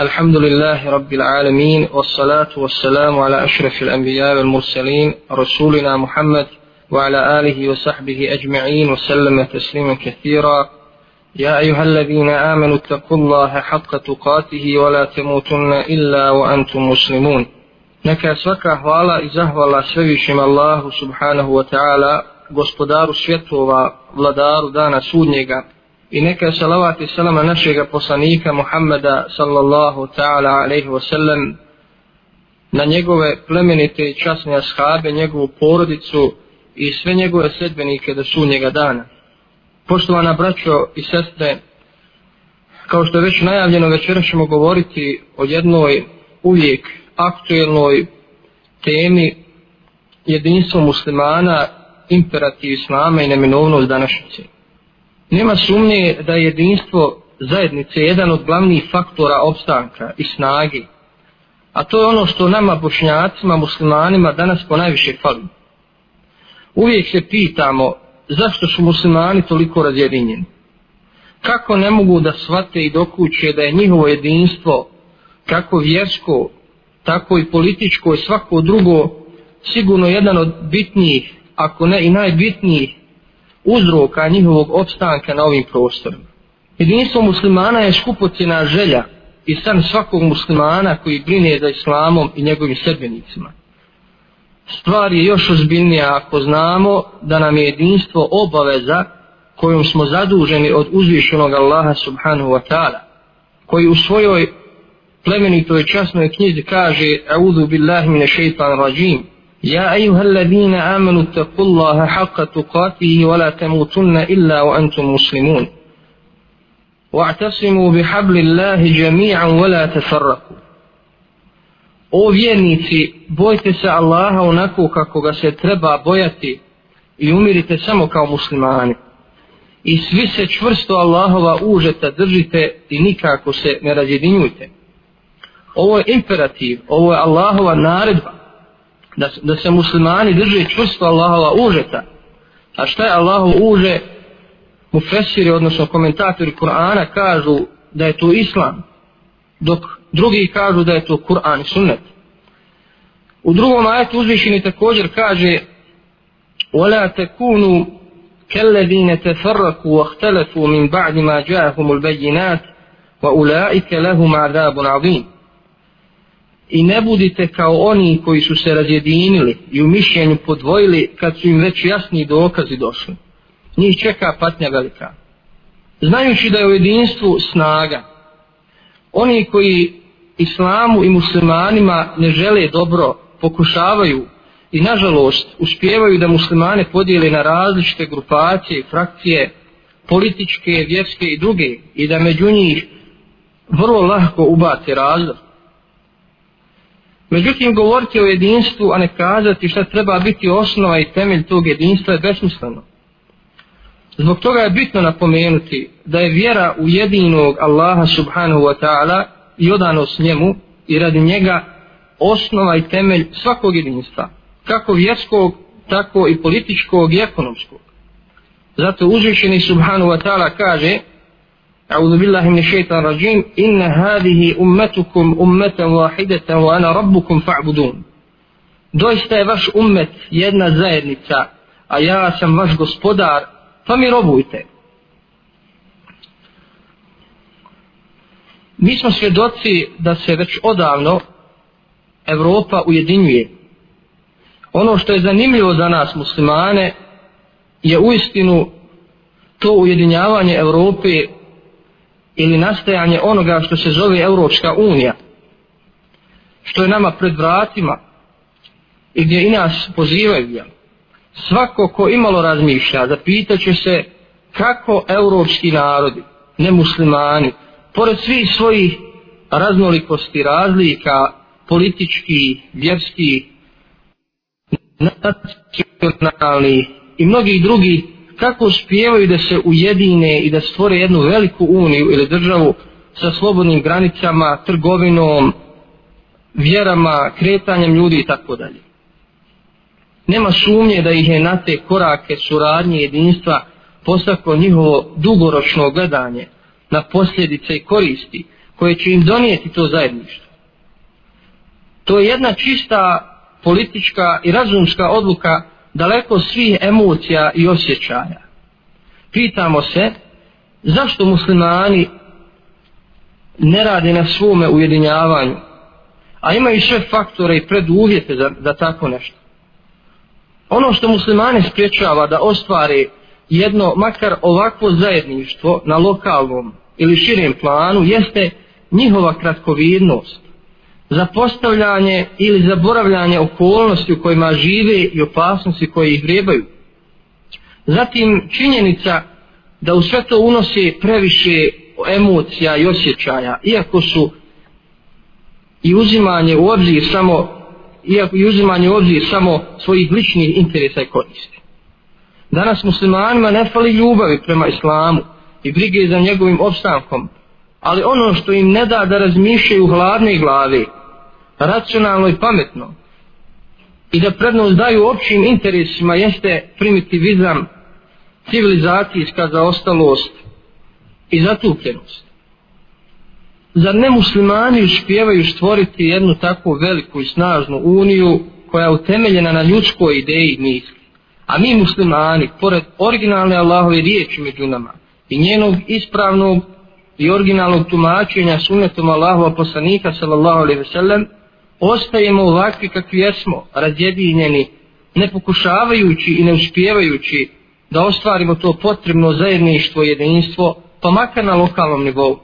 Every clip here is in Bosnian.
الحمد لله رب العالمين والصلاة والسلام على أشرف الأنبياء والمرسلين رسولنا محمد وعلى آله وصحبه أجمعين وسلم تسليما كثيرا يا أيها الذين آمنوا اتقوا الله حق تقاته ولا تموتن إلا وأنتم مسلمون Neka svaka hvala i zahvala svevišim Allahu subhanahu wa ta'ala, gospodaru svjetova, vladaru dana sudnjega, i neka salavat i salama našega poslanika Muhammeda sallallahu ta'ala alaihi wa sallam na njegove plemenite i časne ashabe, njegovu porodicu i sve njegove sedbenike do sunnjega dana. Poštovana braćo i sestre, kao što je već najavljeno, večera ćemo govoriti o jednoj uvijek aktuelnoj temi jedinstvo muslimana, imperativ islama i neminovnost današnjice. Nema sumnje da je jedinstvo zajednice jedan od glavnih faktora opstanka i snage, a to je ono što nama bošnjacima, muslimanima danas po najviše fali. Uvijek se pitamo zašto su muslimani toliko razjedinjeni. Kako ne mogu da shvate i dokuće da je njihovo jedinstvo kako vjersko, tako i političko i svako drugo sigurno jedan od bitnijih, ako ne i najbitnijih uzroka njihovog opstanka na ovim prostorima. Jedinstvo muslimana je skupocjena želja i san svakog muslimana koji brine za islamom i njegovim sedbenicima. Stvar je još ozbiljnija ako znamo da nam je jedinstvo obaveza kojom smo zaduženi od uzvišenog Allaha subhanahu wa ta'ala, koji u svojoj plemenitoj časnoj knjizi kaže A'udhu billahi mine šeitan rajim يا أيها الذين آمنوا اتقوا الله حق تقاته ولا تموتن إلا وأنتم مسلمون واعتصموا بحبل الله جميعا ولا تفرقوا O vjernici, bojte se Allaha onako kako ga se treba bojati i umirite samo kao muslimani. I svi se čvrsto Allahova užeta držite i nikako se ne razjedinjujte. Ovo je imperativ, ovo je Allahova naredba da, da se muslimani drže čvrsto Allahova užeta. A šta je Allahov uže? Mufesiri, odnosno komentatori Kur'ana kažu da je to Islam, dok drugi kažu da je to Kur'an i sunnet. U drugom ajetu uzvišeni također kaže وَلَا تَكُونُوا كَالَّذِينَ تَفَرَّكُوا وَاخْتَلَفُوا مِنْ بَعْدِ مَا جَاءَهُمُ الْبَيِّنَاتِ وَأُولَٰئِكَ لَهُمْ عَذَابٌ عَظِيمٌ i ne budite kao oni koji su se razjedinili i u mišljenju podvojili kad su im već jasni dokazi došli. Njih čeka patnja velika. Znajući da je u jedinstvu snaga, oni koji islamu i muslimanima ne žele dobro, pokušavaju i nažalost uspijevaju da muslimane podijele na različite grupacije, i frakcije, političke, vjerske i druge i da među njih vrlo lahko ubace razlog Međutim, govoriti o jedinstvu, a ne kazati šta treba biti osnova i temelj tog jedinstva je besmisleno. Zbog toga je bitno napomenuti da je vjera u jedinog Allaha subhanahu wa ta'ala i odanost njemu i radi njega osnova i temelj svakog jedinstva, kako vjerskog, tako i političkog i ekonomskog. Zato uzvišeni subhanahu wa ta'ala kaže أعوذ بالله من الشيطان الرجيم إن هذه أمتكم أمة واحدة وأنا ربكم فاعبدون doista je vaš ummet jedna zajednica, a ja sam vaš gospodar, pa mi robujte. Mi smo svjedoci da se već odavno Evropa ujedinjuje. Ono što je zanimljivo za nas muslimane je uistinu to ujedinjavanje Evrope ili nastajanje onoga što se zove Europska unija, što je nama pred vratima i gdje i nas pozivaju, svako ko imalo razmišlja, zapitaće se kako europski narodi, nemuslimani, pored svih svojih raznolikosti, razlika, politički, vjerski, nacionalni i mnogi drugi kako uspijevaju da se ujedine i da stvore jednu veliku uniju ili državu sa slobodnim granicama, trgovinom, vjerama, kretanjem ljudi i tako dalje. Nema sumnje da ih je na te korake suradnje jedinstva postaklo njihovo dugoročno gledanje na posljedice i koristi koje će im donijeti to zajedništvo. To je jedna čista politička i razumska odluka daleko svih emocija i osjećaja. Pitamo se zašto muslimani ne rade na svome ujedinjavanju, a imaju sve faktore i preduvjete za, za tako nešto. Ono što muslimane spriječava da ostvare jedno, makar ovakvo zajedništvo na lokalnom ili širem planu, jeste njihova kratkovidnost, zapostavljanje ili zaboravljanje okolnosti u kojima žive i opasnosti koje ih vrebaju. Zatim činjenica da u sve to unose previše emocija i osjećaja, iako su i uzimanje u obzir samo iako i uzimanje u obzir samo svojih ličnih interesa i koristi. Danas muslimanima ne fali ljubavi prema islamu i brige za njegovim opstankom, ali ono što im ne da da razmišljaju hladne glave, racionalno i pametno, i da prednost daju općim interesima jeste primitivizam, civilizacijska zaostalost i zatupljenost. Zar ne muslimani uspijevaju stvoriti jednu takvu veliku i snažnu uniju koja je utemeljena na ljudskoj ideji misli? A mi muslimani, pored originalne Allahove riječi među nama i njenog ispravnog i originalnog tumačenja sunnetom Allahova poslanika sallallahu alaihi ve sellem, ostajemo ovakvi kakvi jesmo, razjedinjeni, ne pokušavajući i ne uspijevajući da ostvarimo to potrebno zajedništvo i jedinstvo, pa makar na lokalnom nivou.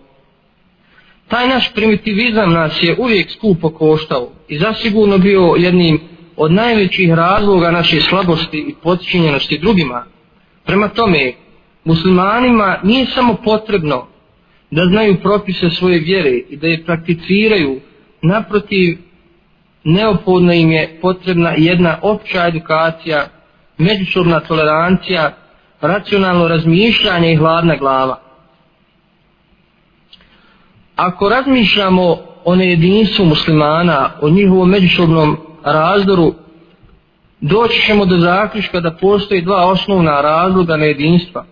Taj naš primitivizam nas je uvijek skupo koštao i zasigurno bio jednim od najvećih razloga naše slabosti i podčinjenosti drugima. Prema tome, muslimanima nije samo potrebno da znaju propise svoje vjere i da je prakticiraju, naprotiv, neophodno im je potrebna jedna opća edukacija, međusobna tolerancija, racionalno razmišljanje i hladna glava. Ako razmišljamo o nejedinstvu muslimana, o njihovom međusobnom razdoru, doći ćemo do zaključka da postoji dva osnovna razloga nejedinstva.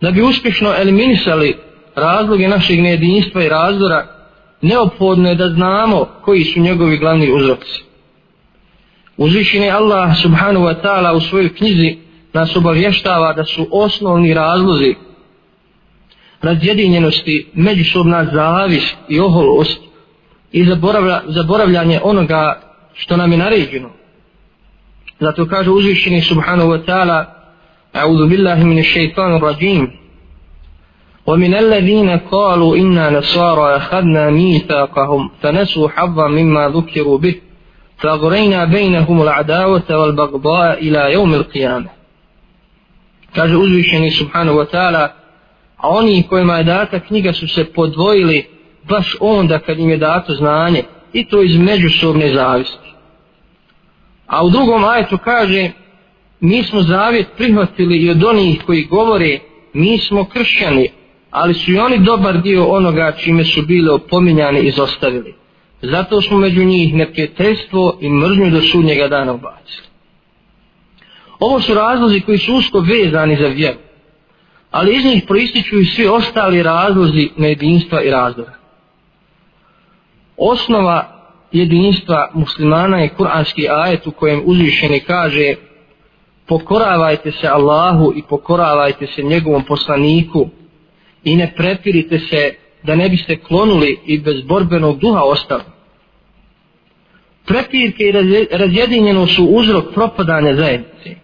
Da bi uspješno eliminisali razloge našeg nejedinstva i razdora, neophodno je da znamo koji su njegovi glavni uzroci. Uzvišen je Allah subhanahu wa ta'ala u svojoj knjizi nas obavještava da su osnovni razlozi razjedinjenosti, međusobna zavis i oholost i zaboravlja, zaboravljanje onoga što nam je naređeno. Zato kaže uzvišeni subhanahu wa ta'ala A'udhu billahi min ash-shaytanir rajim. ومن الذين قالوا إنا نصارى أخذنا ميثاقهم فنسوا حظا مما ذكروا به فأغرينا بينهم العداوة والبغضاء إلى يوم القيامة kaže uzvišeni subhanahu wa ta'ala a oni kojima je data knjiga su se podvojili baš onda kad im je dato znanje i to iz međusobne zavisti. A u drugom ajetu kaže mi smo zavjet prihvatili i od onih koji govore mi smo kršćani, ali su i oni dobar dio onoga čime su bili opominjani i zostavili. Zato smo među njih neprijateljstvo i mržnju do sudnjega dana ubacili. Ovo su razlozi koji su usko vezani za vjeru ali iz njih proističu i svi ostali razlozi nejedinstva i razdora. Osnova jedinstva muslimana je kuranski ajet u kojem uzvišeni kaže pokoravajte se Allahu i pokoravajte se njegovom poslaniku i ne prepirite se da ne biste klonuli i bez borbenog duha ostali. Prepirke i razjedinjeno su uzrok propadanja zajednice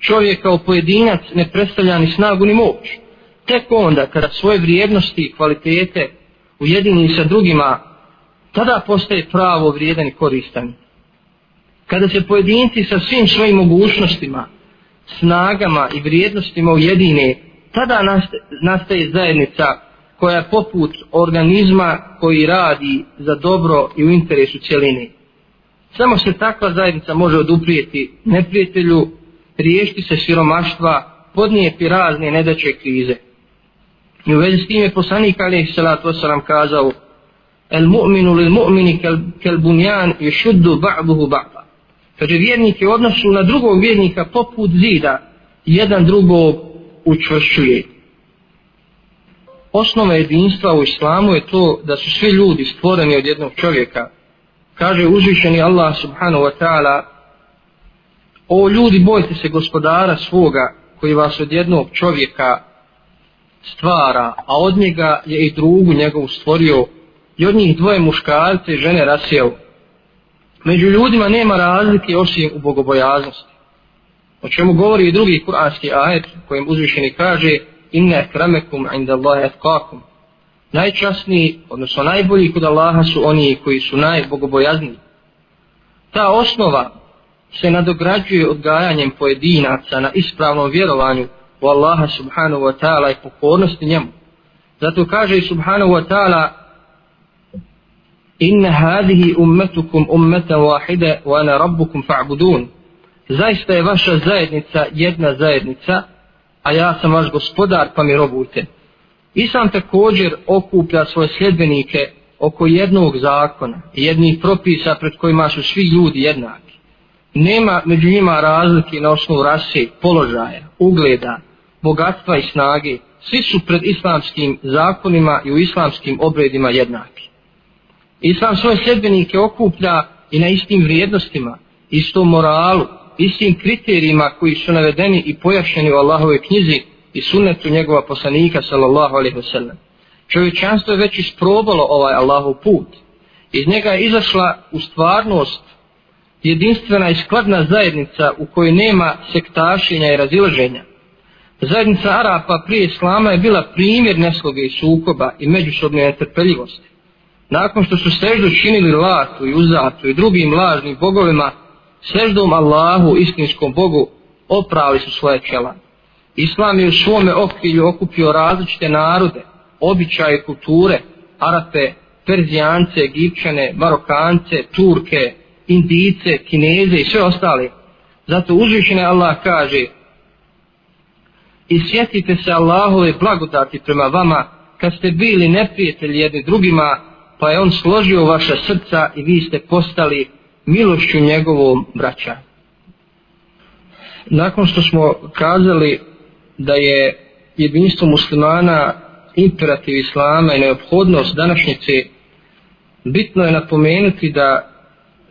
čovjek kao pojedinac ne predstavlja ni snagu ni moć. Tek onda kada svoje vrijednosti i kvalitete ujedini sa drugima, tada postaje pravo vrijedan i koristan. Kada se pojedinci sa svim svojim mogućnostima, snagama i vrijednostima ujedine, tada nastaje zajednica koja je poput organizma koji radi za dobro i u interesu cijeline. Samo se takva zajednica može oduprijeti neprijatelju riješiti se siromaštva, podnijeti razne nedaće krize. I u vezi s tim je poslanik alaih salatu wasalam kazao El mu'minu lil mu'mini kel, kel bunjan i šuddu ba'buhu ba'ba. Kaže vjernik je odnosu na drugog vjernika poput zida, jedan drugog učvršćuje. osnova jedinstva u islamu je to da su svi ljudi stvoreni od jednog čovjeka. Kaže uzvišeni Allah subhanahu wa ta'ala O ljudi, bojte se gospodara svoga koji vas od jednog čovjeka stvara, a od njega je i drugu njegovu stvorio i od njih dvoje muškarce i žene rasijel. Među ljudima nema razlike osim u bogobojaznosti. O čemu govori i drugi kuranski ajet kojim uzvišeni kaže inne akramekum inda Allahe etkakum. Najčasniji, odnosno najbolji kod Allaha su oni koji su najbogobojazniji. Ta osnova se nadograđuje odgajanjem pojedinaca na ispravnom vjerovanju u Allaha subhanahu wa ta'ala i pokornosti njemu. Zato kaže subhanahu wa ta'ala inna hadihi ummetukum ummeta wahide wa ana rabbukum fa'budun. Zaista je vaša zajednica jedna zajednica, a ja sam vaš gospodar pa mi robujte. Islam također okuplja svoje sljedbenike oko jednog zakona, jednih propisa pred kojima su svi ljudi jednaki nema među njima razlike na osnovu rase, položaja, ugleda, bogatstva i snage, svi su pred islamskim zakonima i u islamskim obredima jednaki. Islam svoje sljedbenike okuplja i na istim vrijednostima, istom moralu, istim kriterijima koji su navedeni i pojašnjeni u Allahove knjizi i sunnetu njegova poslanika sallallahu alaihi wa sallam. Čovječanstvo je već isprobalo ovaj Allahov put. Iz njega je izašla u stvarnost jedinstvena i skladna zajednica u kojoj nema sektašenja i razilaženja. Zajednica Arapa prije Islama je bila primjer nesloge i sukoba i međusobne netrpeljivosti. Nakon što su seždu činili Latu i Uzatu i drugim lažnim bogovima, seždom Allahu, istinskom Bogu, oprali su svoje čela. Islam je u svome okrilju okupio različite narode, običaje, kulture, Arape, Perzijance, Egipćane, Marokance, Turke, Indice, Kineze i sve ostale. Zato uzvišene Allah kaže i sjetite se Allahove blagodati prema vama kad ste bili neprijatelji jedni drugima pa je on složio vaša srca i vi ste postali milošću njegovom braća. Nakon što smo kazali da je jedinstvo muslimana imperativ islama i neophodnost današnjice bitno je napomenuti da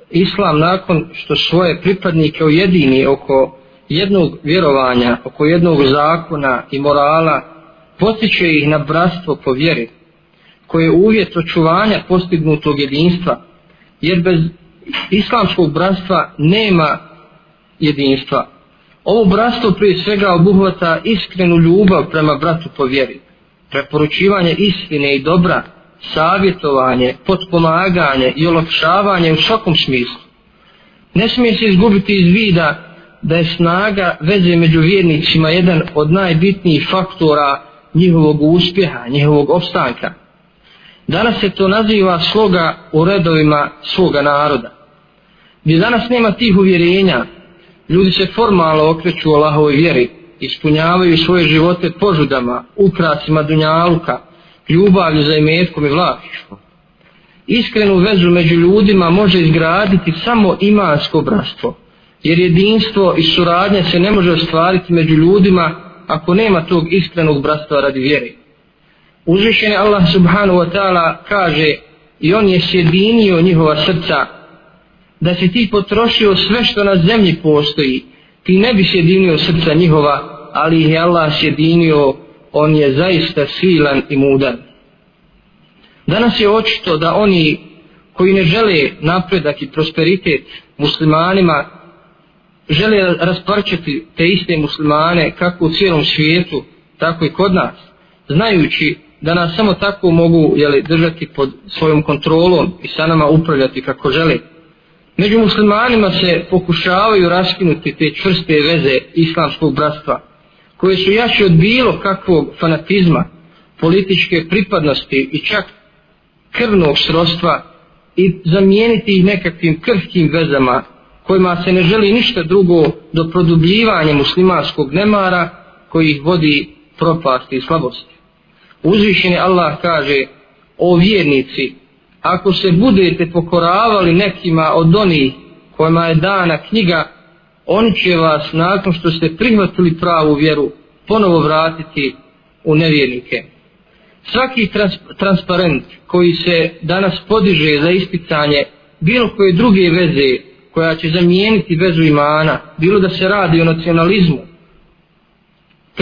islam nakon što svoje pripadnike ujedini oko jednog vjerovanja, oko jednog zakona i morala, potiče ih na bratstvo po vjeri, koje je uvjet očuvanja postignutog jedinstva, jer bez islamskog bratstva nema jedinstva. Ovo bratstvo prije svega obuhvata iskrenu ljubav prema bratu po vjeri, preporučivanje istine i dobra, savjetovanje, potpomaganje i olakšavanje u svakom smislu. Ne smije se izgubiti iz vida da je snaga veze među vjernicima jedan od najbitnijih faktora njihovog uspjeha, njihovog opstanka. Danas se to naziva sloga u redovima svoga naroda. Gdje danas nema tih uvjerenja, ljudi se formalno okreću o Allahovoj vjeri, ispunjavaju svoje živote požudama, ukrasima dunjaluka, ljubavlju za imetkom i vlašću. Iskrenu vezu među ljudima može izgraditi samo imansko bratstvo, jer jedinstvo i suradnja se ne može ostvariti među ljudima ako nema tog iskrenog bratstva radi vjeri. Uzvišen Allah subhanahu wa ta'ala kaže i on je sjedinio njihova srca da si ti potrošio sve što na zemlji postoji ti ne bi sjedinio srca njihova ali ih je Allah sjedinio on je zaista silan i mudan. Danas je očito da oni koji ne žele napredak i prosperitet muslimanima, žele rasparčati te iste muslimane kako u cijelom svijetu, tako i kod nas, znajući da nas samo tako mogu jeli, držati pod svojom kontrolom i sa nama upravljati kako žele. Među muslimanima se pokušavaju raskinuti te čvrste veze islamskog bratstva, koje su jače od bilo kakvog fanatizma, političke pripadnosti i čak krvnog srodstva i zamijeniti ih nekakvim krhkim vezama kojima se ne želi ništa drugo do produbljivanja muslimanskog nemara koji ih vodi propasti i slabosti. Uzvišeni Allah kaže o vjernici ako se budete pokoravali nekima od onih kojima je dana knjiga oni će vas nakon što ste prihvatili pravu vjeru ponovo vratiti u nevjernike. Svaki trans transparent koji se danas podiže za isticanje bilo koje druge veze koja će zamijeniti vezu imana, bilo da se radi o nacionalizmu,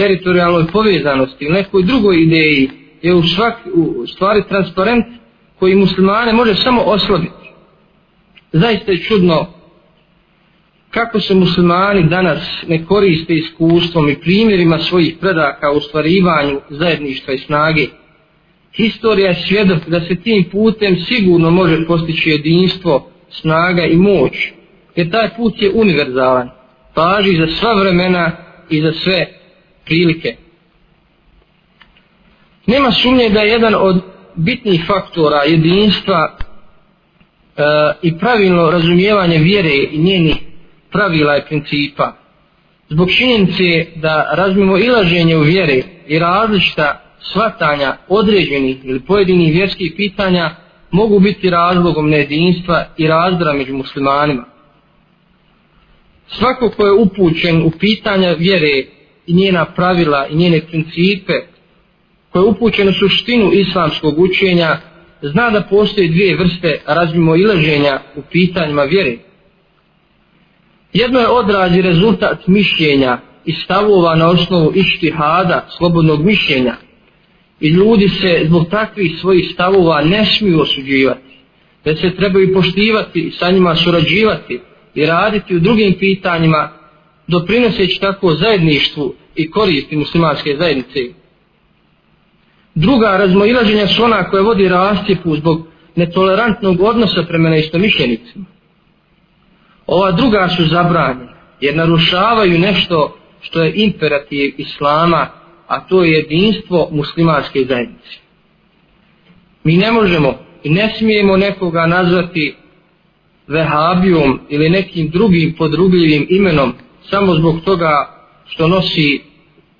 teritorijalnoj povezanosti ili nekoj drugoj ideji, je u, svak, u stvari transparent koji muslimane može samo oslobiti. Zaista je čudno kako se muslimani danas ne koriste iskustvom i primjerima svojih predaka u stvarivanju zajedništva i snage. Historija je svjedok da se tim putem sigurno može postići jedinstvo, snaga i moć, jer taj put je univerzalan, paži za sva vremena i za sve prilike. Nema sumnje da je jedan od bitnih faktora jedinstva e, i pravilno razumijevanje vjere i njenih pravila i principa. Zbog činjenice da razmimo ilaženje u vjere i različita svatanja određenih ili pojedinih vjerskih pitanja mogu biti razlogom nejedinstva i razdora među muslimanima. Svako ko je upućen u pitanja vjere i njena pravila i njene principe, koje upućene suštinu islamskog učenja, zna da postoje dvije vrste razmimo ilaženja u pitanjima vjere. Jedno je odraz i rezultat mišljenja i stavova na osnovu ištihada, slobodnog mišljenja. I ljudi se zbog takvih svojih stavova ne smiju osuđivati. već se trebaju poštivati i sa njima surađivati i raditi u drugim pitanjima doprinoseći tako zajedništvu i koristi muslimanske zajednice. Druga razmoilaženja su ona koja vodi rastjepu zbog netolerantnog odnosa prema neistomišljenicima ova druga su zabranjena jer narušavaju nešto što je imperativ islama a to je jedinstvo muslimanske zajednice mi ne možemo i ne smijemo nekoga nazvati vehabijom ili nekim drugim podrugljivim imenom samo zbog toga što nosi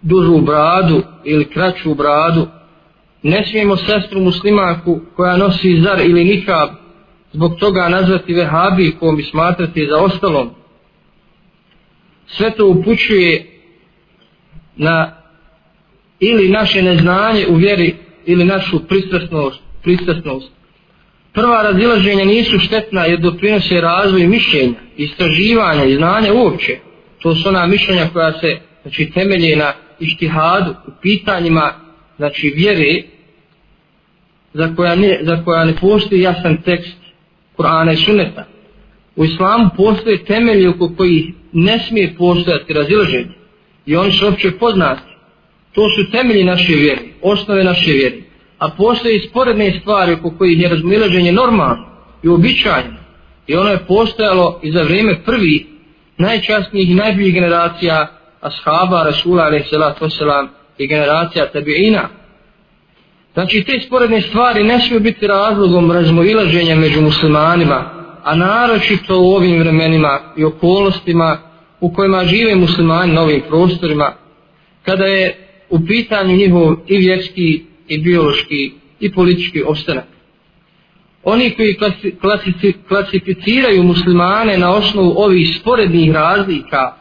dužu bradu ili kraću bradu ne smijemo sestru muslimanku koja nosi zar ili nikab zbog toga nazvati vehabi ko mi smatrati za ostalom sve to upućuje na ili naše neznanje u vjeri ili našu pristrasnost, pristrasnost. prva razilaženja nisu štetna jer doprinose razvoj mišljenja istraživanja i znanja uopće to su ona mišljenja koja se znači, temelje na ištihadu u pitanjima znači vjere za koja ne, za koja ne postoji jasan tekst Kur'ana i Sunneta. U islamu postoje temelji oko kojih ne smije postojati razilaženje. I oni su opće poznati. To su temelji naše vjere, osnove naše vjere. A postoje i sporedne stvari oko kojih je razilaženje normalno i običajno. I ono je postojalo i za vrijeme prvi najčasnijih i najboljih generacija ashaba, Rasula, a.s. i generacija tabi'ina, Znači te sporedne stvari ne smiju biti razlogom razmojilaženja među muslimanima, a naročito u ovim vremenima i okolnostima u kojima žive muslimani na ovim prostorima, kada je u pitanju njihov i vjerski, i biološki, i politički ostanak. Oni koji klasificiraju muslimane na osnovu ovih sporednih razlika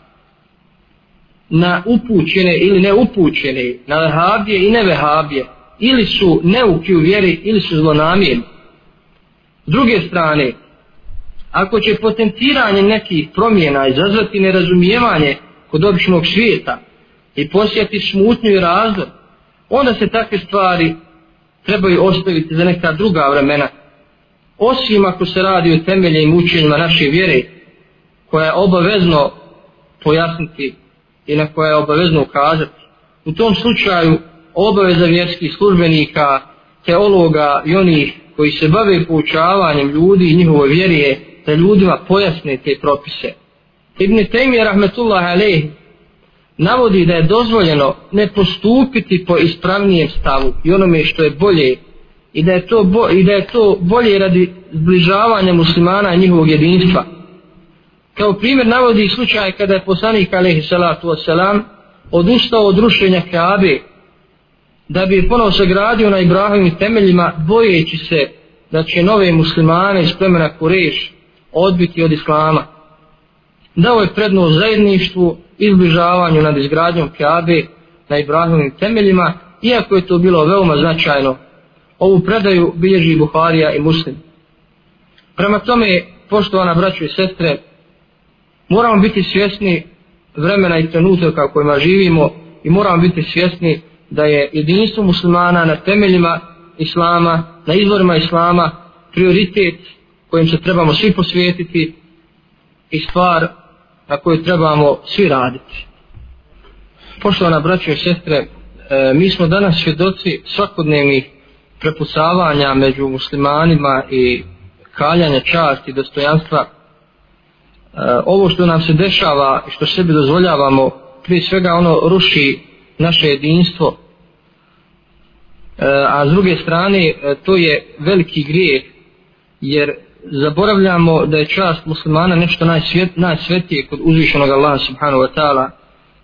na upućene ili neupućene, na vehabije i nevehabije, ili su neuki u vjeri ili su zlonamijeni. S druge strane, ako će potenciranje nekih promjena izazvati nerazumijevanje kod običnog svijeta i posjeti smutnju i razdor, onda se takve stvari trebaju ostaviti za neka druga vremena. Osim ako se radi o temeljem učenjima naše vjere, koja je obavezno pojasniti i na koje je obavezno ukazati. U tom slučaju obaveza vjerskih službenika, teologa i onih koji se bave poučavanjem ljudi i njihove vjerije, da ljudima pojasne te propise. Ibn Taymiyyah rahmetullah alejhi navodi da je dozvoljeno ne postupiti po ispravnijem stavu i onome što je bolje i da je to, bo, i da je to bolje radi zbližavanja muslimana i njihovog jedinstva. Kao primjer navodi slučaj kada je poslanik alejhi salatu wasalam odustao od rušenja Kaabe da bi ponovo sagradio na Ibrahimim temeljima bojeći se da će nove muslimane iz plemena Kureš odbiti od Islama. Dao je prednost zajedništvu, izbližavanju nad izgradnjom Kaabe na Ibrahimim temeljima iako je to bilo veoma značajno, ovu predaju bilježi Buharija i Muslim. Prema tome, poštovana braćo i sestre, moramo biti svjesni vremena i trenutaka u kojima živimo i moramo biti svjesni da je jedinstvo muslimana na temeljima islama, na izvorima islama prioritet kojim se trebamo svi posvijetiti i stvar na koju trebamo svi raditi. Poštovana braćo i sestre, e, mi smo danas svjedoci svakodnevnih prepucavanja među muslimanima i kaljanja časti i dostojanstva. Eh, ovo što nam se dešava i što sebi dozvoljavamo, prije svega ono ruši naše jedinstvo, eh, a s druge strane eh, to je veliki grijeh, jer zaboravljamo da je čast muslimana nešto najsvet, najsvetije kod uzvišenog Allaha subhanahu wa ta'ala.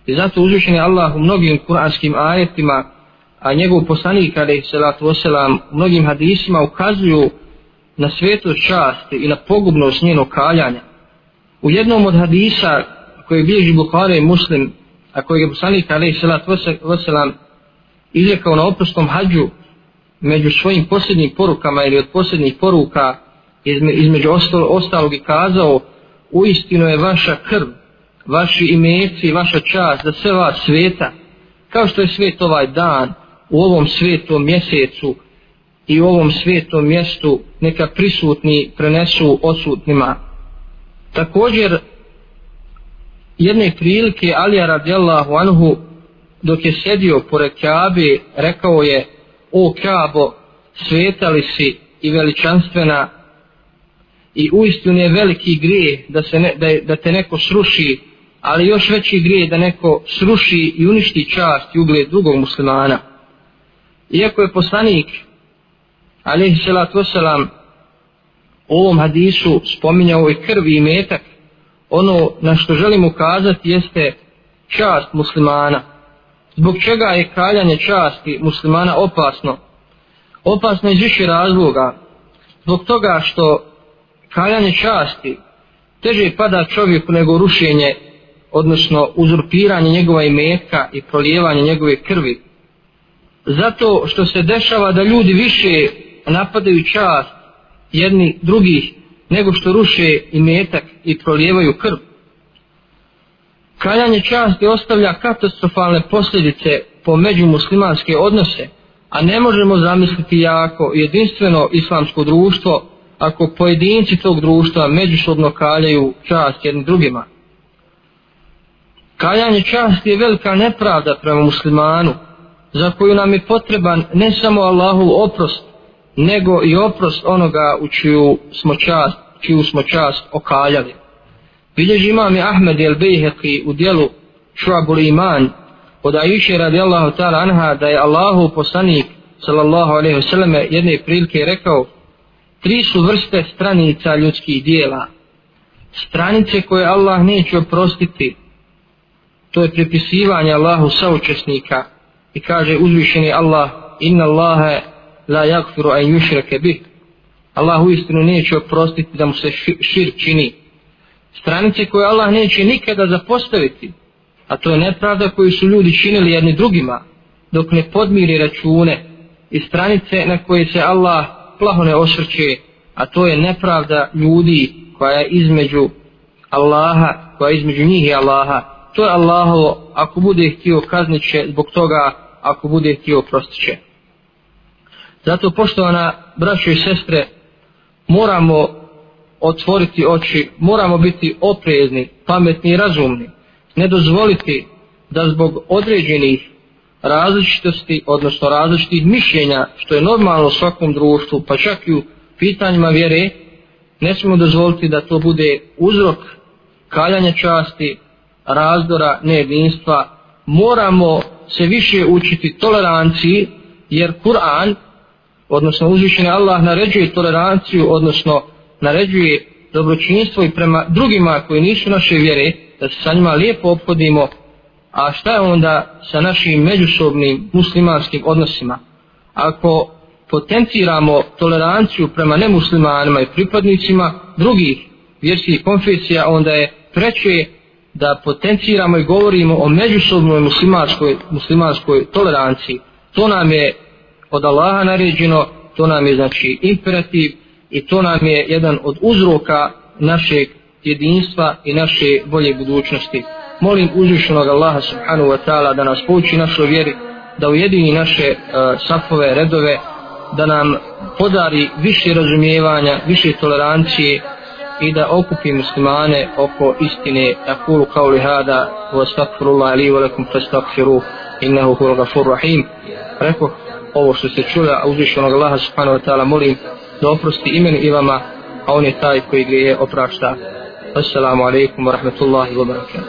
I zato uzvišen je Allah u mnogim kuranskim ajetima a njegov poslanik alaih salatu wasalam u mnogim hadisima ukazuju na svetu časti i na pogubnost njenog kaljanja u jednom od hadisa koji bilježi Bukhara i Muslim a koji je poslanik alaih salatu Veselam izrekao na oprostom hađu među svojim posljednjim porukama ili od posljednjih poruka izme, između ostalog i kazao u istinu je vaša krv vaši imeci, vaša čast za sve vas sveta kao što je svet ovaj dan u ovom svetom mjesecu i u ovom svetom mjestu neka prisutni prenesu odsutnima također jedne prilike Alija radijallahu anhu dok je sedio pored Kaabe rekao je o Kaabo svetali si i veličanstvena i uistinu je veliki grije da, se ne, da, da te neko sruši ali još veći grije da neko sruši i uništi čast i ugled drugog muslimana. Iako je poslanik alaihi salatu wasalam u ovom hadisu spominjao i krvi i metak ono na što želim ukazati jeste čast muslimana. Zbog čega je kaljanje časti muslimana opasno? Opasno iz više razloga. Zbog toga što kaljanje časti teže pada čovjeku nego rušenje odnosno uzurpiranje njegova imetka i prolijevanje njegove krvi. Zato što se dešava da ljudi više napadaju čast jedni drugih nego što ruše imetak i prolijevaju krv kaljanje časti ostavlja katastrofalne posljedice po međumuslimanske odnose a ne možemo zamisliti jako jedinstveno islamsko društvo ako pojedinci tog društva međusobno kaljaju čast jednim drugima. Kaljanje časti je velika nepravda prema muslimanu, za koju nam je potreban ne samo Allahov oprost, nego i oprost onoga u čiju smo čast, čiju smo čast okaljali. Bilježi imam i Ahmed el Bejheqi u dijelu Šuabul Iman, od Aisha radijallahu ta'ala anha da je Allahu poslanik sallallahu alaihi wasallam jedne prilike rekao Tri su vrste stranica ljudskih dijela. Stranice koje Allah neće oprostiti, to je pripisivanje Allahu saučesnika i kaže uzvišeni Allah inna Allahe la yakfiru an yushrake bih. Allah u istinu neće oprostiti da mu se šir čini. Stranice koje Allah neće nikada zapostaviti, a to je nepravda koju su ljudi činili jedni drugima, dok ne podmiri račune i stranice na koje se Allah plaho ne osvrće, a to je nepravda ljudi koja je između Allaha, koja je između njih i Allaha. To je Allahovo, ako bude htio kazniće zbog toga, ako bude htio prostiće. Zato, poštovana braćo i sestre, moramo otvoriti oči, moramo biti oprezni, pametni i razumni. Ne dozvoliti da zbog određenih različitosti, odnosno različitih mišljenja, što je normalno u svakom društvu, pa čak i u pitanjima vjere, ne smemo dozvoliti da to bude uzrok kaljanja časti, razdora, nejedinstva. Moramo se više učiti toleranciji, jer Kur'an, odnosno uzvišeni Allah, naređuje toleranciju, odnosno naređuje dobročinstvo i prema drugima koji nisu naše vjere, da se sa njima lijepo obhodimo, a šta je onda sa našim međusobnim muslimanskim odnosima? Ako potenciramo toleranciju prema nemuslimanima i pripadnicima drugih vjerskih konfesija, onda je treće da potenciramo i govorimo o međusobnoj muslimanskoj, muslimanskoj toleranciji. To nam je od Allaha naređeno, to nam je znači imperativ i to nam je jedan od uzroka našeg jedinstva i naše bolje budućnosti. Molim uzvišenog Allaha subhanahu wa ta'ala da nas pouči našoj vjeri, da ujedini naše uh, safove, redove, da nam podari više razumijevanja, više tolerancije i da okupi muslimane oko istine akulu kao li hada wa stakfirullah li wa lakum fastakfiruh innahu hul gafur rahim Rekoh, ovo što se čula a uzvišenog Allaha subhanahu wa ta'ala molim da oprosti imenu i vama a on je taj koji grije oprašta. Assalamu alaikum wa rahmatullahi wa barakatuh.